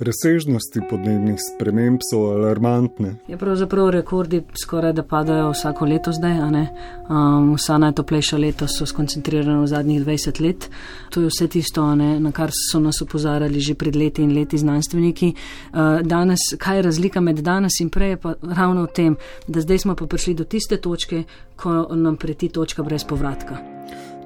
Razsežnosti podnebnih sprememb so alarmantne. Je pravzaprav rekordi skoraj da padajo vsako leto zdaj, um, vsa najtoplejša leta so skoncentrirana v zadnjih 20 let. To je vse tisto, na kar so nas opozarjali že pred leti in leti znanstveniki. Uh, danes, kaj je razlika med danes in prej, je pa ravno v tem, da zdaj smo pa prišli do tiste točke, ko nam preti točka brez povratka.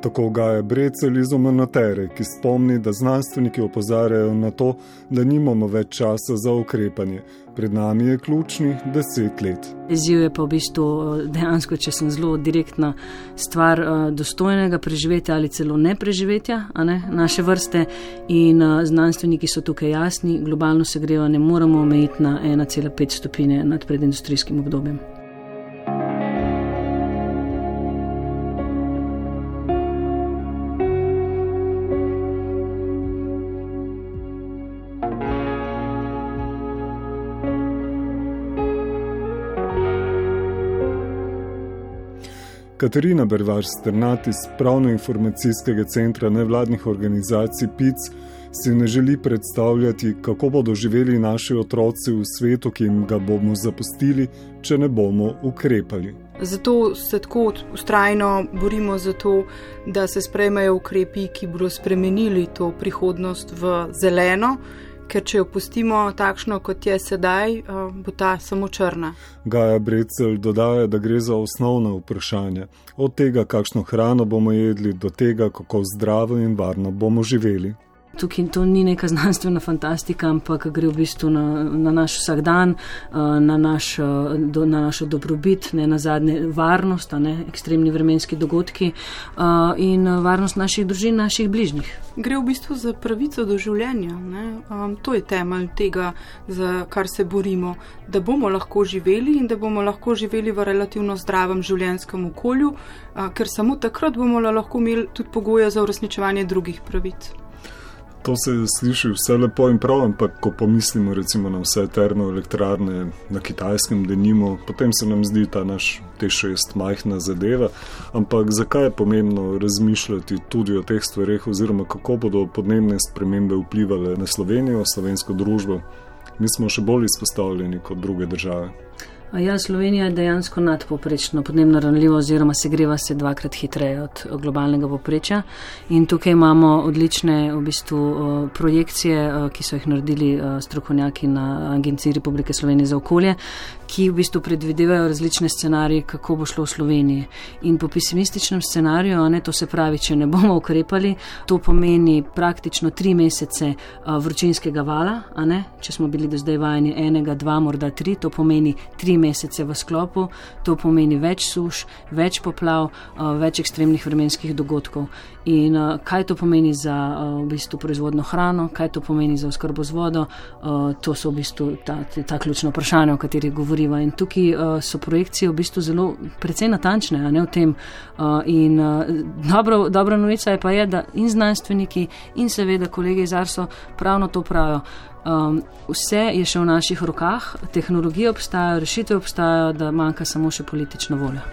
Tako ga je Brecelj iz Omonotere, ki spomni, da znanstveniki opozarjajo na to, da nimamo več časa za ukrepanje. Pred nami je ključni deset let. Izziv je pa v bistvu dejansko, če sem zelo direktna, stvar eh, dostojnega preživetja ali celo ne preživetja ne, naše vrste. In eh, znanstveniki so tukaj jasni, globalno se grejo, ne moramo omejiti na 1,5 stopinje nad predindustrijskim obdobjem. Katarina Bervaš Strnat iz Pravno-informacijskega centra nevladnih organizacij PIC si ne želi predstavljati, kako bodo živeli naši otroci v svetu, ki jim ga bomo zapustili, če ne bomo ukrepali. Zato se tako ustrajno borimo za to, da se sprejmejo ukrepi, ki bodo spremenili to prihodnost v zeleno ker če jo pustimo takšno, kot je sedaj, eh, bo ta samo črna. Gaja Brecel dodaja, da gre za osnovna vprašanja. Od tega, kakšno hrano bomo jedli, do tega, kako zdravo in varno bomo živeli. Tukaj to ni neka znanstvena fantastika, ampak gre v bistvu na, na naš vsakdan, eh, na, naš, eh, do, na našo dobrobit, ne na zadnje varnost, ne, ekstremni vremenski dogodki eh, in varnost naših družin, naših bližnjih. Gre v bistvu za pravico do življenja. Um, to je temelj tega, za kar se borimo, da bomo lahko živeli in da bomo lahko živeli v relativno zdravem življenjskem okolju, uh, ker samo takrat bomo lahko imeli tudi pogoje za uresničevanje drugih pravic. To se sliši vse lepo in prav, ampak ko pomislimo recimo na vse termoelektrarne na kitajskem denimo, potem se nam zdi ta naš T6 majhna zadeva. Ampak zakaj je pomembno razmišljati tudi o teh stvareh, oziroma kako bodo podnebne spremembe vplivali na Slovenijo, slovensko družbo? Mi smo še bolj izpostavljeni kot druge države. Ja, Slovenija je dejansko nadpoprečno podnebno ranljiva oziroma se greva se dvakrat hitreje od globalnega poprečja. In tukaj imamo odlične v bistvu, projekcije, ki so jih naredili strokovnjaki na Agenciji Republike Slovenije za okolje, ki v bistvu predvidevajo različne scenarije, kako bo šlo v Sloveniji. In po pesimističnem scenariju, ne, to se pravi, če ne bomo ukrepali, to pomeni praktično tri mesece vročinskega vala, ne, če smo bili do zdaj vajeni enega, dva, morda tri, to pomeni tri mesece v sklopu, to pomeni več suš, več poplav, več ekstremnih vremenskih dogodkov. In kaj to pomeni za v bistvu proizvodno hrano, kaj to pomeni za oskrbo z vodo, to so v bistvu ta, ta ključna vprašanja, o katerih govoriva. In tukaj so projekcije v bistvu zelo precej natančne, ne v tem. In dobro, dobra novica je pa je, da in znanstveniki in seveda kolege iz Arso pravno to pravijo. Um, vse je še v naših rokah, tehnologije obstajajo, rešitve obstajajo, da manjka samo še politična volja.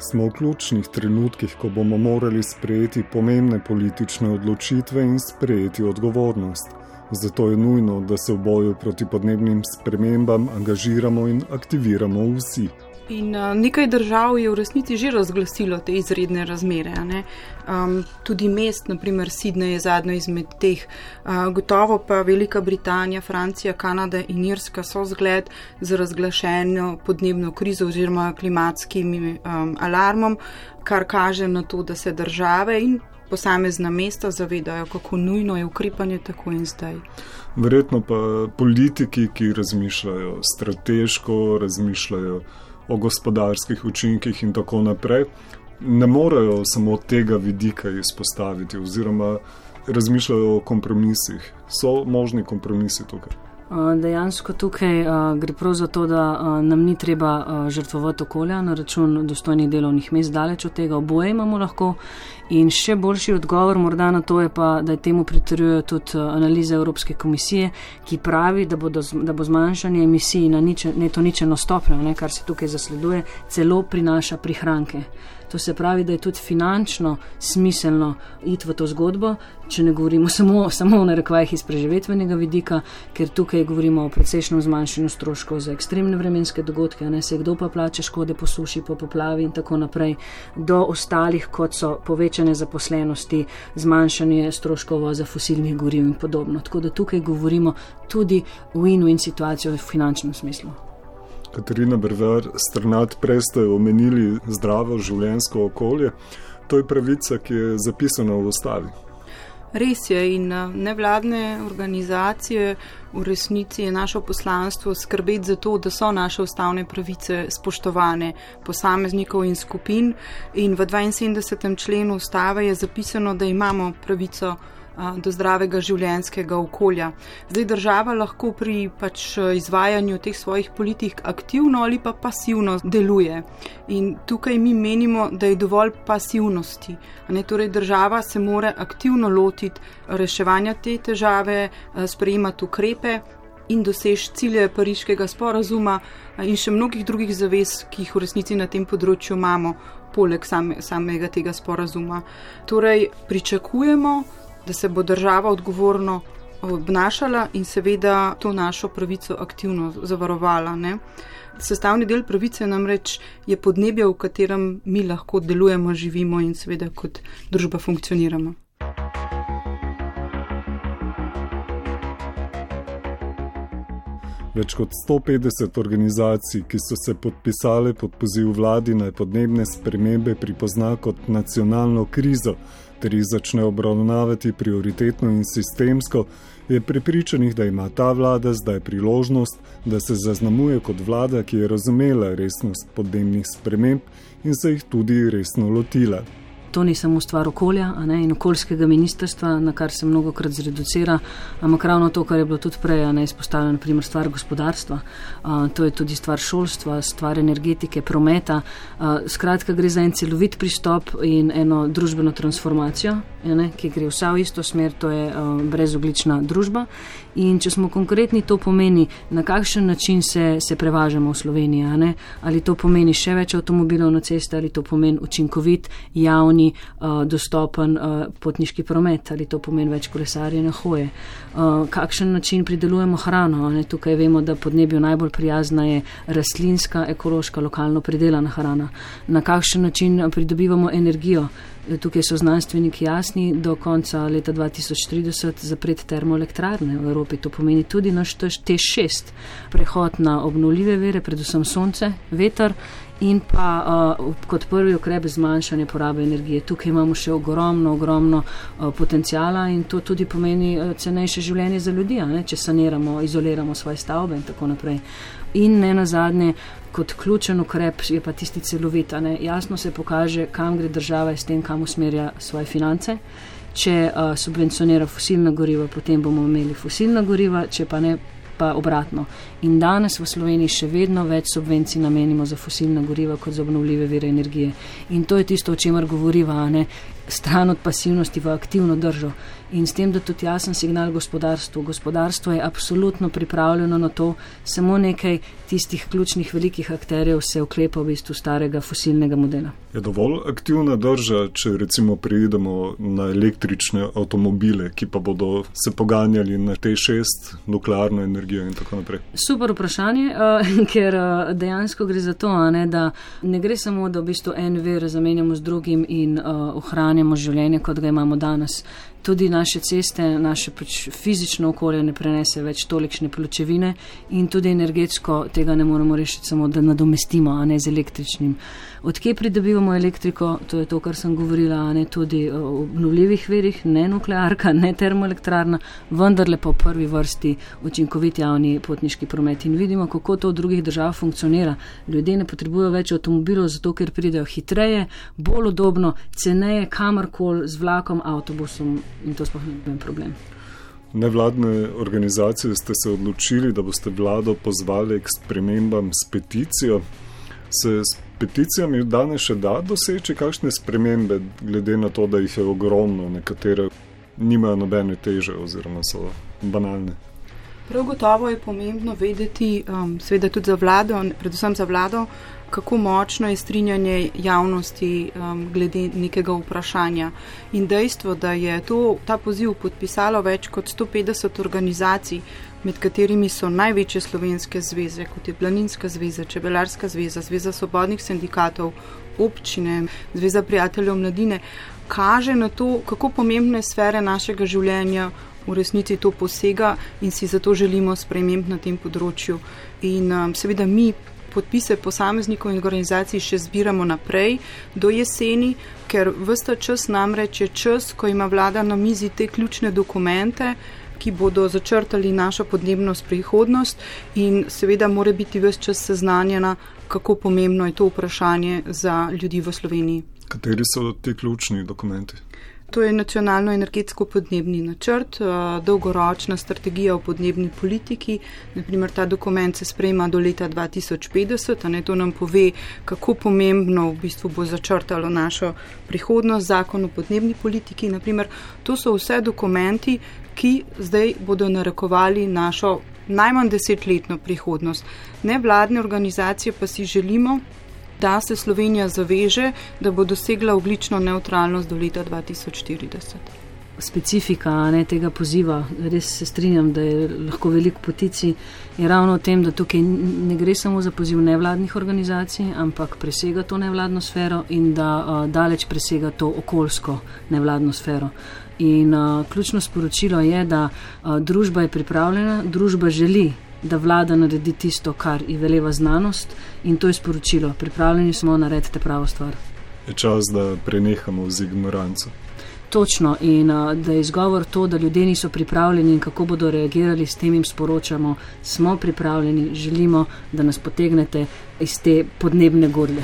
Smo v ključnih trenutkih, ko bomo morali sprejeti pomembne politične odločitve in sprejeti odgovornost. Zato je nujno, da se v boju proti podnebnim spremembam angažiramo in aktiviramo vsi. In uh, nekaj držav je v resnici že razglasilo te izredne razmere. Um, tudi mest, naprimer Sydney, je zadnjo izmed teh. Uh, gotovo pa Velika Britanija, Francija, Kanada in Irska so zgled za razglašeno podnebno krizo oziroma klimatskim um, alarmom, kar kaže na to, da se države in posamezna mesta zavedajo, kako nujno je ukrepanje tako in zdaj. Verjetno pa politiki, ki razmišljajo strateško, razmišljajo o gospodarskih učinkih in tako naprej, ne morejo samo tega vidika izpostaviti, oziroma razmišljajo o kompromisih. So možni kompromisi tukaj. Dejansko tukaj uh, gre prav za to, da uh, nam ni treba žrtvovati okolja na račun dostojnih delovnih mest, daleč od tega, oboje imamo lahko. In še boljši odgovor morda na to je pa, da je temu pritrjujejo tudi analize Evropske komisije, ki pravi, da, bodo, da bo zmanjšanje emisij na niče, neto ničeno stopnjo, ne, kar se tukaj zasleduje, celo prinaša prihranke. To se pravi, da je tudi finančno smiselno iti v to zgodbo, če ne govorimo samo, samo o narekvajih iz preživetvenega vidika, ker tukaj govorimo o precejšnjem zmanjšanju stroškov za ekstremne vremenske dogodke, ne se kdo pa plače škode po suši, po poplavi in tako naprej, do ostalih, kot so povečane zaposlenosti, zmanjšanje stroškov za fosilnih goriv in podobno. Tako da tukaj govorimo tudi win-win situacijo v finančnem smislu. Katarina Brvar, strnat prej ste omenili zdravo življensko okolje. To je pravica, ki je zapisana v ustavi. Res je in nevladne organizacije v resnici je naše poslanstvo skrbeti za to, da so naše ustavne pravice spoštovane posameznikov in skupin. In v 72. členu ustave je zapisano, da imamo pravico do zdravega življenjskega okolja. Zdaj država lahko pri pač izvajanju teh svojih politik aktivno ali pa pasivno deluje. In tukaj mi menimo, da je dovolj pasivnosti. Ne, torej država se mora aktivno lotiti reševanja te težave, sprejemati ukrepe. In dosež cilje pariškega sporazuma, in še mnogih drugih zavez, ki jih v resnici na tem področju imamo, poleg same, samega tega sporazuma. Torej, pričakujemo, da se bo država odgovorno obnašala in seveda to našo pravico aktivno zavarovala. Ne. Sestavni del pravice namreč je podnebje, v katerem mi lahko delujemo, živimo in seveda kot družba funkcioniramo. Več kot 150 organizacij, ki so se podpisale pod poziv vladi naj podnebne spremembe pripozna kot nacionalno krizo, ter jih začne obravnavati prioritetno in sistemsko, je prepričanih, da ima ta vlada zdaj priložnost, da se zaznamuje kot vlada, ki je razumela resnost podnebnih sprememb in se jih tudi resno lotila to ni samo stvar okolja ne, in okoljskega ministrstva, na kar se mnogo krat zreducira, ampak ravno to, kar je bilo tudi prej ne, izpostavljeno, naprimer stvar gospodarstva, a, to je tudi stvar šolstva, stvar energetike, prometa. A, skratka, gre za en celovit pristop in eno družbeno transformacijo, ne, ki gre vsa v isto smer, to je a, brezoglična družba. In če smo konkretni, to pomeni, na kakšen način se, se prevažamo v Sloveniji. Ali to pomeni še več avtomobilov na cesti, ali to pomeni učinkovit, javni, uh, dostopen uh, potniški promet, ali to pomeni več kolesarjev na hoje. Uh, kakšen način pridelujemo hrano. Ne? Tukaj vemo, da podnebju najbolj prijazna je rastlinska, ekološka, lokalno pridelana hrana. Na kakšen način pridobivamo energijo. Tukaj so znanstveniki jasni, do konca leta 2030 zapreti termoelektrarne v Evropi. To pomeni tudi naš T6, prehod na obnovljive vere, predvsem sonce, veter in pa uh, kot prvi ukrep zmanjšanje porabe energije. Tukaj imamo še ogromno, ogromno uh, potencijala in to tudi pomeni uh, cenejše življenje za ljudi, če saniramo, izoliramo svoje stavbe in tako naprej. In ne na zadnje, kot ključen ukrep je pa tisti celovit. Jasno se pokaže, kam gre država s tem, kam usmerja svoje finance. Če uh, subvencionira fosilna goriva, potem bomo imeli fosilna goriva, če pa ne, pa obratno. In danes v Sloveniji še vedno več subvencij namenimo za fosilna goriva kot za obnovljive vire energije. In to je tisto, o čemer govoriva, ne stran od pasivnosti v aktivno držo in s tem, da tudi jasen signal gospodarstvu. Gospodarstvo je absolutno pripravljeno na to, samo nekaj tistih ključnih velikih akterjev se oklepa v bistvu starega fosilnega modela. Je dovolj aktivna drža, če recimo prijedemo na električne avtomobile, ki pa bodo se poganjali na te šest nuklearno energijo in tako naprej? Super vprašanje, uh, ker uh, dejansko gre za to, ne, da ne gre samo, da v bistvu en ver zamenjamo z drugim in uh, ohranjamo življenje, kot ga imamo danes tudi naše ceste, naše pač fizično okolje ne prenese več tolikšne pločevine in tudi energetsko tega ne moremo rešiti samo, da nadomestimo, a ne z električnim. Odkje pridobivamo elektriko, to je to, kar sem govorila, ne tudi o obnovljivih verih, ne nuklearka, ne termoelektrarna, vendar lepo v prvi vrsti učinkovit javni potniški promet. In vidimo, kako to v drugih državah funkcionira. Ljudje ne potrebujejo več avtomobilov, zato ker pridejo hitreje, bolj udobno, ceneje, kamorkoli z vlakom, avtobusom in to sploh ni noben problem. Nevladne organizacije ste se odločili, da boste vlado pozvali k spremembam s peticijo. Se s peticijami danes še da doseči kakšne spremembe, glede na to, da jih je ogromno, nekatere nimajo nobene teže oziroma so banalne. Prav gotovo je pomembno vedeti, um, seveda tudi za vlado, predvsem za vlado, kako močno je strinjanje javnosti um, glede nekega vprašanja. In dejstvo, da je to, ta poziv podpisalo več kot 150 organizacij, med katerimi so največje slovenske zveze, kot je Planinska zveza, Čebelarska zveza, Zveza svobodnih sindikatov, občine, Zveza prijateljev mladine, kaže na to, kako pomembne sfere našega življenja v resnici to posega in si zato želimo sprememb na tem področju. In um, seveda mi podpise posameznikov in organizacij še zbiramo naprej do jeseni, ker vsta čas namreč je čas, ko ima vlada na mizi te ključne dokumente, ki bodo začrtali našo podnebno prihodnost in seveda mora biti vse čas seznanjena, kako pomembno je to vprašanje za ljudi v Sloveniji. Kateri so ti ključni dokumenti? To je nacionalno energetsko podnebni načrt, eh, dolgoročna strategija o podnebni politiki. Naprimer, ta dokument se sprejema do leta 2050, a ne to nam pove, kako pomembno v bistvu bo začrtalo našo prihodnost, zakon o podnebni politiki. Naprimer, to so vse dokumenti, ki zdaj bodo narekovali našo najmanj desetletno prihodnost. Nevladne organizacije pa si želimo, da se Slovenija zaveže, da bo dosegla oglično neutralnost do leta 2040. Specifika ne, tega poziva, res se strinjam, da je lahko veliko potici, je ravno v tem, da tukaj ne gre samo za poziv nevladnih organizacij, ampak presega to nevladno sfero in da uh, daleč presega to okoljsko nevladno sfero. In uh, ključno sporočilo je, da uh, družba je pripravljena, družba želi da vlada naredi tisto, kar ji veleva znanost in to je sporočilo. Pripravljeni smo narediti pravo stvar. Je čas, da prenehamo z ignoranco. Točno in da je izgovor to, da ljudje niso pripravljeni in kako bodo reagirali, s tem jim sporočamo, smo pripravljeni, želimo, da nas potegnete iz te podnebne gorle.